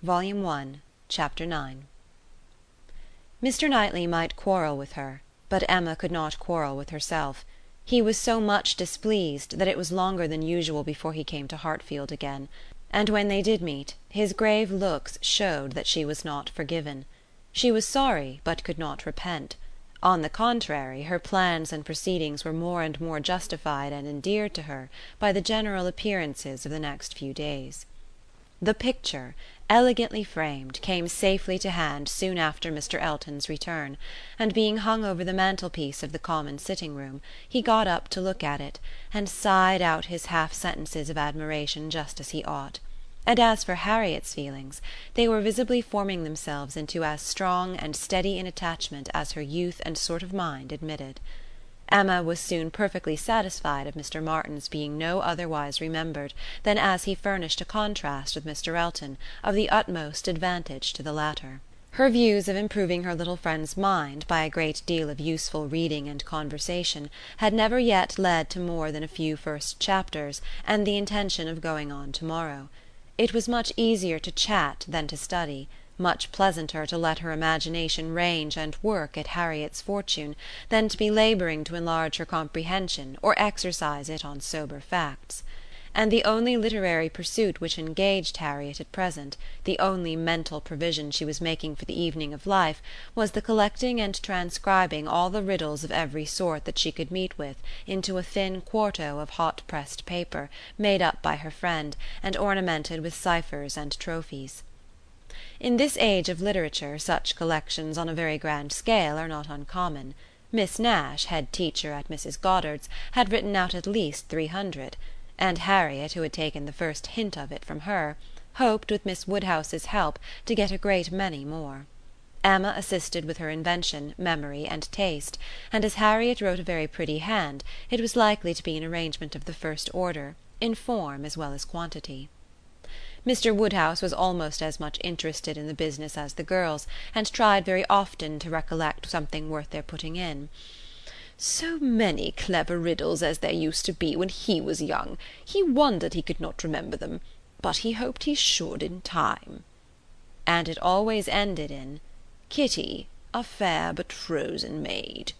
Volume One, Chapter IX Mr. Knightley might quarrel with her, but Emma could not quarrel with herself. He was so much displeased that it was longer than usual before he came to Hartfield again; and when they did meet, his grave looks showed that she was not forgiven. She was sorry, but could not repent. On the contrary, her plans and proceedings were more and more justified and endeared to her by the general appearances of the next few days. The picture, elegantly framed, came safely to hand soon after Mr. Elton's return, and being hung over the mantelpiece of the common sitting room, he got up to look at it, and sighed out his half sentences of admiration just as he ought. And as for Harriet's feelings, they were visibly forming themselves into as strong and steady an attachment as her youth and sort of mind admitted. Emma was soon perfectly satisfied of Mr. Martin's being no otherwise remembered than as he furnished a contrast with Mr. Elton of the utmost advantage to the latter. Her views of improving her little friend's mind by a great deal of useful reading and conversation had never yet led to more than a few first chapters and the intention of going on to morrow. It was much easier to chat than to study much pleasanter to let her imagination range and work at Harriet's fortune than to be labouring to enlarge her comprehension or exercise it on sober facts; and the only literary pursuit which engaged Harriet at present, the only mental provision she was making for the evening of life, was the collecting and transcribing all the riddles of every sort that she could meet with into a thin quarto of hot pressed paper made up by her friend and ornamented with ciphers and trophies. In this age of literature such collections on a very grand scale are not uncommon. Miss Nash, head teacher at Mrs. Goddard's, had written out at least three hundred; and Harriet, who had taken the first hint of it from her, hoped, with Miss Woodhouse's help, to get a great many more. Emma assisted with her invention, memory and taste, and as Harriet wrote a very pretty hand it was likely to be an arrangement of the first order, in form as well as quantity. Mr. Woodhouse was almost as much interested in the business as the girls, and tried very often to recollect something worth their putting in. "So many clever riddles as there used to be when he was young! He wondered he could not remember them; but he hoped he should in time." And it always ended in "Kitty, a fair but frozen maid."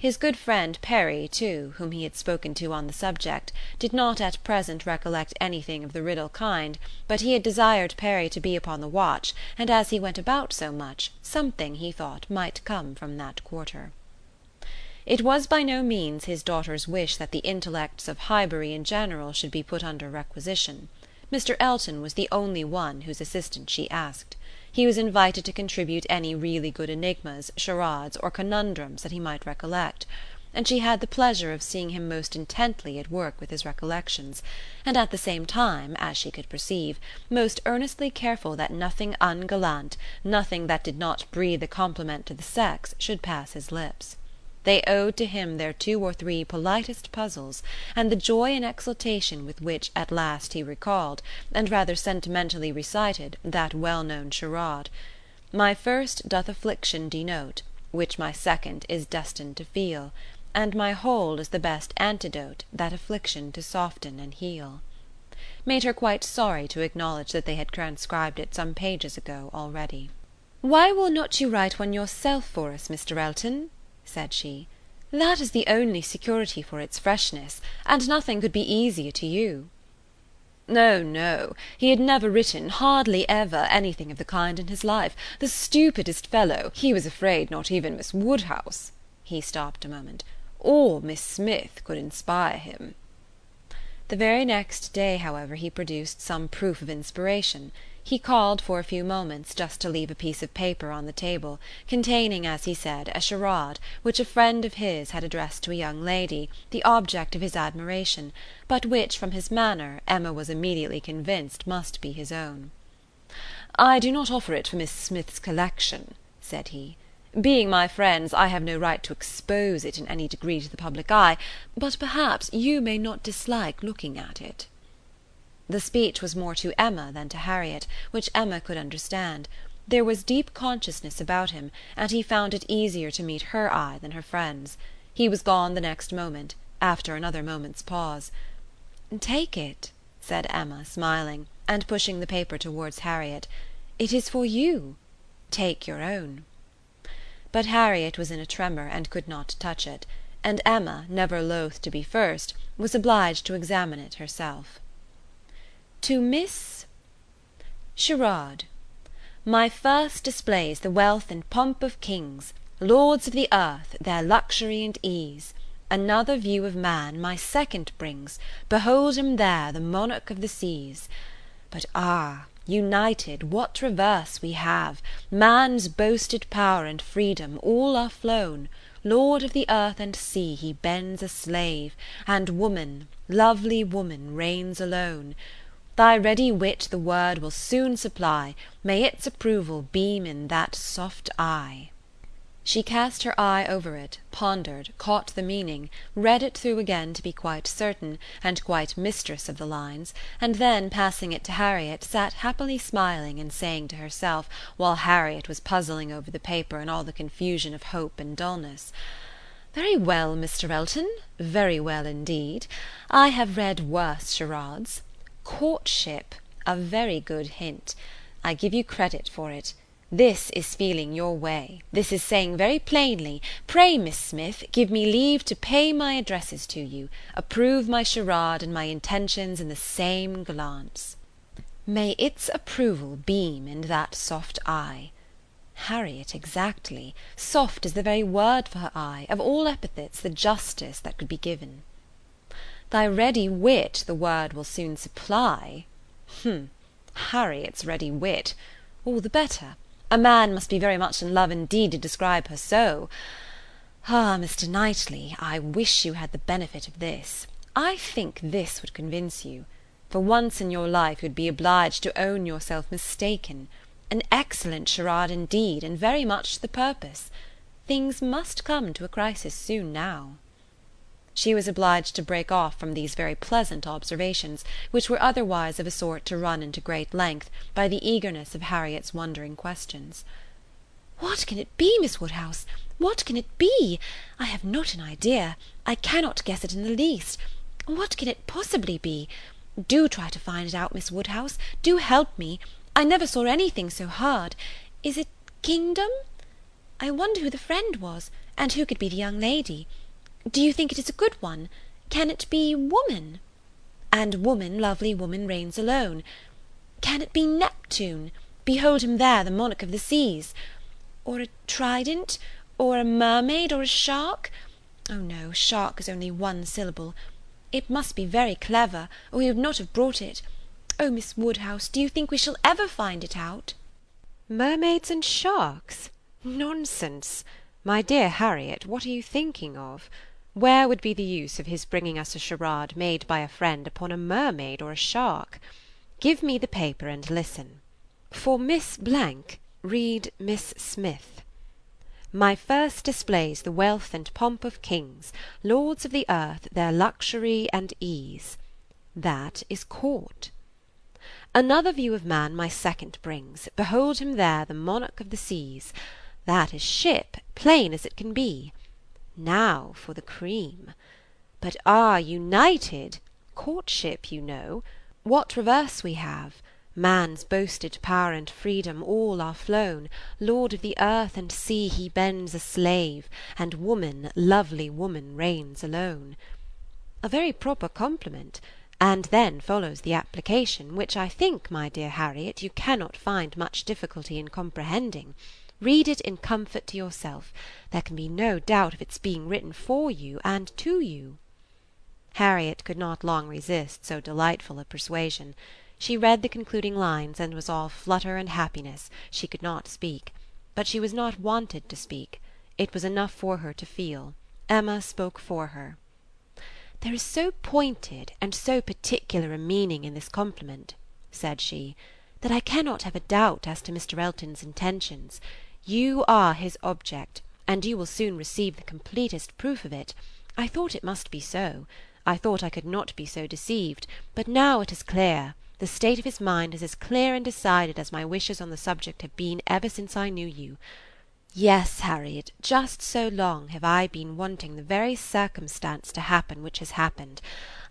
His good friend Perry, too, whom he had spoken to on the subject, did not at present recollect anything of the riddle kind, but he had desired Perry to be upon the watch, and as he went about so much, something, he thought, might come from that quarter. It was by no means his daughter's wish that the intellects of Highbury in general should be put under requisition. Mr. Elton was the only one whose assistance she asked. He was invited to contribute any really good enigmas, charades or conundrums that he might recollect; and she had the pleasure of seeing him most intently at work with his recollections, and at the same time, as she could perceive, most earnestly careful that nothing ungallant, nothing that did not breathe a compliment to the sex, should pass his lips. They owed to him their two or three politest puzzles, and the joy and exultation with which at last he recalled, and rather sentimentally recited, that well known charade: My first doth affliction denote, Which my second is destined to feel, And my whole is the best antidote That affliction to soften and heal made her quite sorry to acknowledge that they had transcribed it some pages ago already. "Why will not you write one yourself for us, Mr. Elton?" Said she. "That is the only security for its freshness, and nothing could be easier to you." No, no, he had never written, hardly ever, anything of the kind in his life. The stupidest fellow! He was afraid not even Miss Woodhouse he stopped a moment or Miss Smith could inspire him. The very next day, however, he produced some proof of inspiration. He called for a few moments, just to leave a piece of paper on the table, containing, as he said, a charade, which a friend of his had addressed to a young lady, the object of his admiration, but which, from his manner, Emma was immediately convinced must be his own. "I do not offer it for Miss Smith's collection," said he. Being my friends, I have no right to expose it in any degree to the public eye, but perhaps you may not dislike looking at it." The speech was more to Emma than to Harriet, which Emma could understand. There was deep consciousness about him, and he found it easier to meet her eye than her friend's. He was gone the next moment, after another moment's pause. "Take it," said Emma, smiling and pushing the paper towards Harriet, "it is for you. Take your own." But Harriet was in a tremor, and could not touch it, and Emma, never loath to be first, was obliged to examine it herself. To Miss Sherard. My first displays the wealth and pomp of kings, Lords of the earth, their luxury and ease. Another view of man my second brings, Behold him there, the monarch of the seas. But ah! united, what reverse we have! Man's boasted power and freedom, all are flown; Lord of the earth and sea, he bends a slave, And woman, lovely woman, reigns alone. Thy ready wit the word will soon supply, May its approval beam in that soft eye! She cast her eye over it, pondered, caught the meaning, read it through again to be quite certain, and quite mistress of the lines, and then, passing it to Harriet, sat happily smiling and saying to herself, while Harriet was puzzling over the paper in all the confusion of hope and dulness: "Very well, Mr. Elton, very well indeed. I have read worse charades. Courtship! a very good hint. I give you credit for it. This is feeling your way; this is saying very plainly, Pray, Miss Smith, give me leave to pay my addresses to you, approve my charade and my intentions in the same glance. May its approval beam in that soft eye. Harriet, exactly; soft is the very word for her eye, of all epithets the justest that could be given. Thy ready wit the word will soon supply. H'm! Harriet's ready wit! All the better. A man must be very much in love indeed to describe her so. Ah, Mr. Knightley, I wish you had the benefit of this. I think this would convince you. For once in your life you would be obliged to own yourself mistaken. An excellent charade indeed, and very much to the purpose. Things must come to a crisis soon now. She was obliged to break off from these very pleasant observations, which were otherwise of a sort to run into great length, by the eagerness of Harriet's wondering questions. "What can it be, Miss Woodhouse? What can it be? I have not an idea. I cannot guess it in the least. What can it possibly be? Do try to find it out, Miss Woodhouse. Do help me. I never saw anything so hard. Is it kingdom? I wonder who the friend was, and who could be the young lady. Do you think it is a good one? Can it be woman? And woman, lovely woman, reigns alone. Can it be Neptune? Behold him there, the monarch of the seas. Or a trident? Or a mermaid? Or a shark? Oh no, shark is only one syllable. It must be very clever, or he would not have brought it. Oh, Miss Woodhouse, do you think we shall ever find it out? Mermaids and sharks? Nonsense! My dear Harriet, what are you thinking of? Where would be the use of his bringing us a charade made by a friend upon a mermaid or a shark? Give me the paper and listen. For Miss Blank, read Miss Smith. My first displays the wealth and pomp of kings, Lords of the earth, their luxury and ease. That is court. Another view of man my second brings, Behold him there, the monarch of the seas. That is ship, plain as it can be. Now for the cream. But ah! united courtship, you know what reverse we have! Man's boasted power and freedom, all are flown; Lord of the earth and sea, he bends a slave, And woman, lovely woman, reigns alone. A very proper compliment; and then follows the application, which I think, my dear Harriet, you cannot find much difficulty in comprehending. Read it in comfort to yourself; there can be no doubt of its being written for you and to you." Harriet could not long resist so delightful a persuasion. She read the concluding lines, and was all flutter and happiness; she could not speak. But she was not wanted to speak. It was enough for her to feel. Emma spoke for her. "There is so pointed and so particular a meaning in this compliment," said she, "that I cannot have a doubt as to Mr. Elton's intentions. You are his object, and you will soon receive the completest proof of it. I thought it must be so. I thought I could not be so deceived; but now it is clear; the state of his mind is as clear and decided as my wishes on the subject have been ever since I knew you. Yes, Harriet, just so long have I been wanting the very circumstance to happen which has happened.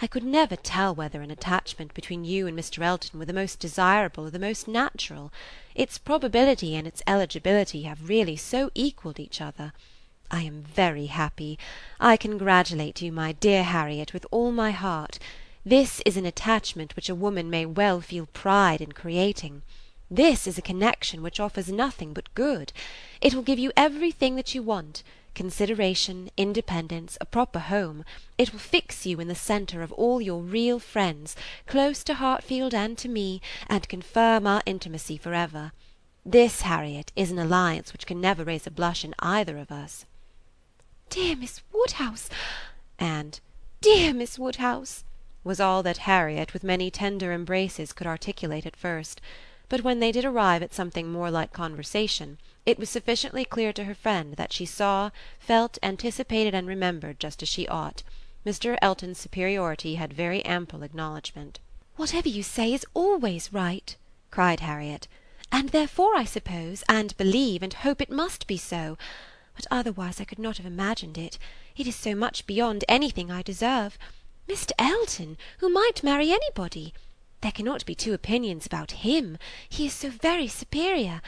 I could never tell whether an attachment between you and Mr. Elton were the most desirable or the most natural. Its probability and its eligibility have really so equalled each other. I am very happy. I congratulate you, my dear Harriet, with all my heart. This is an attachment which a woman may well feel pride in creating. This is a connection which offers nothing but good. It will give you everything that you want consideration, independence, a proper home; it will fix you in the centre of all your real friends, close to Hartfield and to me, and confirm our intimacy for ever. This, Harriet, is an alliance which can never raise a blush in either of us." "Dear Miss Woodhouse!" and "Dear Miss Woodhouse!" was all that Harriet, with many tender embraces, could articulate at first but when they did arrive at something more like conversation it was sufficiently clear to her friend that she saw, felt, anticipated and remembered just as she ought. Mr. Elton's superiority had very ample acknowledgment. "Whatever you say is always right," cried Harriet, "and therefore I suppose, and believe, and hope it must be so; but otherwise I could not have imagined it. It is so much beyond anything I deserve. Mr. Elton, who might marry anybody! There cannot be two opinions about him; he is so very superior.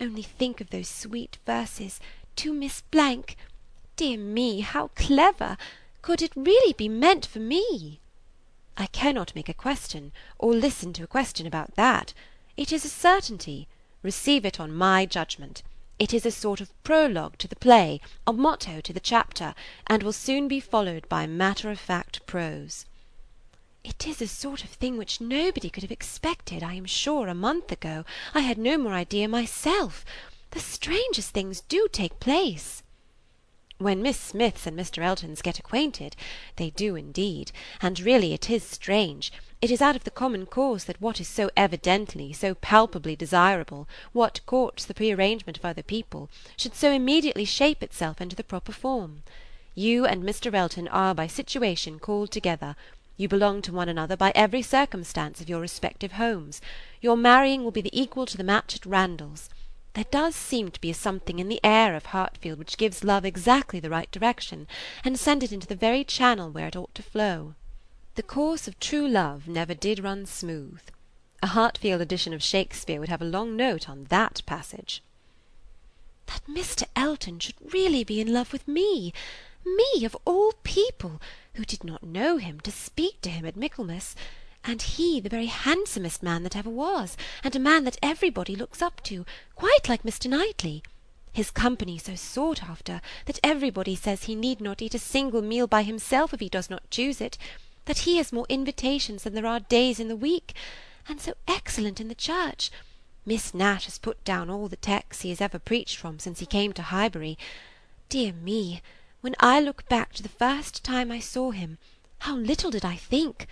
Only think of those sweet verses, to Miss Blank. Dear me, how clever! Could it really be meant for me?" "I cannot make a question, or listen to a question about that. It is a certainty. Receive it on my judgment. It is a sort of prologue to the play, a motto to the chapter, and will soon be followed by matter of fact prose. It is a sort of thing which nobody could have expected, I am sure, a month ago. I had no more idea myself. The strangest things do take place." "When Miss Smiths and Mr. Eltons get acquainted. They do indeed. And really it is strange. It is out of the common course that what is so evidently, so palpably desirable, what courts the prearrangement of other people, should so immediately shape itself into the proper form. You and Mr. Elton are by situation called together. You belong to one another by every circumstance of your respective homes. Your marrying will be the equal to the match at Randalls. There does seem to be a something in the air of Hartfield which gives love exactly the right direction, and sends it into the very channel where it ought to flow. The course of true love never did run smooth. A Hartfield edition of Shakespeare would have a long note on that passage. That Mr. Elton should really be in love with me! Me, of all people! Who did not know him, to speak to him at Michaelmas, and he the very handsomest man that ever was, and a man that everybody looks up to, quite like Mr. Knightley. His company so sought after, that everybody says he need not eat a single meal by himself if he does not choose it, that he has more invitations than there are days in the week, and so excellent in the church. Miss Nash has put down all the texts he has ever preached from since he came to Highbury. Dear me! When I look back to the first time I saw him, how little did I think!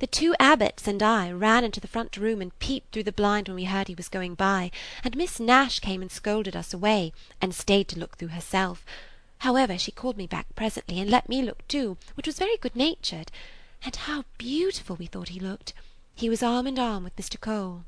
The two Abbots and I ran into the front room and peeped through the blind when we heard he was going by, and Miss Nash came and scolded us away, and stayed to look through herself. However, she called me back presently, and let me look too, which was very good natured. And how beautiful we thought he looked! He was arm in arm with Mr. Cole.